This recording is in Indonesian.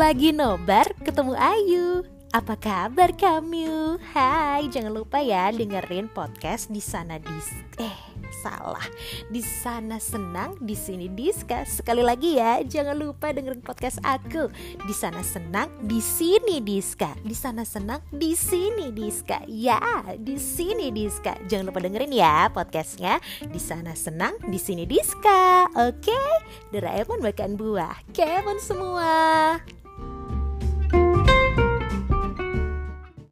Lagi nobar ketemu Ayu apa kabar kamu? Hai, jangan lupa ya dengerin podcast di sana di eh salah. Di sana senang, di sini diska. Sekali lagi ya, jangan lupa dengerin podcast aku. Di sana senang, di sini diska. Di sana senang, di sini diska. Ya, di sini diska. Jangan lupa dengerin ya podcastnya. Di sana senang, di sini diska. Oke, Doraemon makan buah. Kemon semua.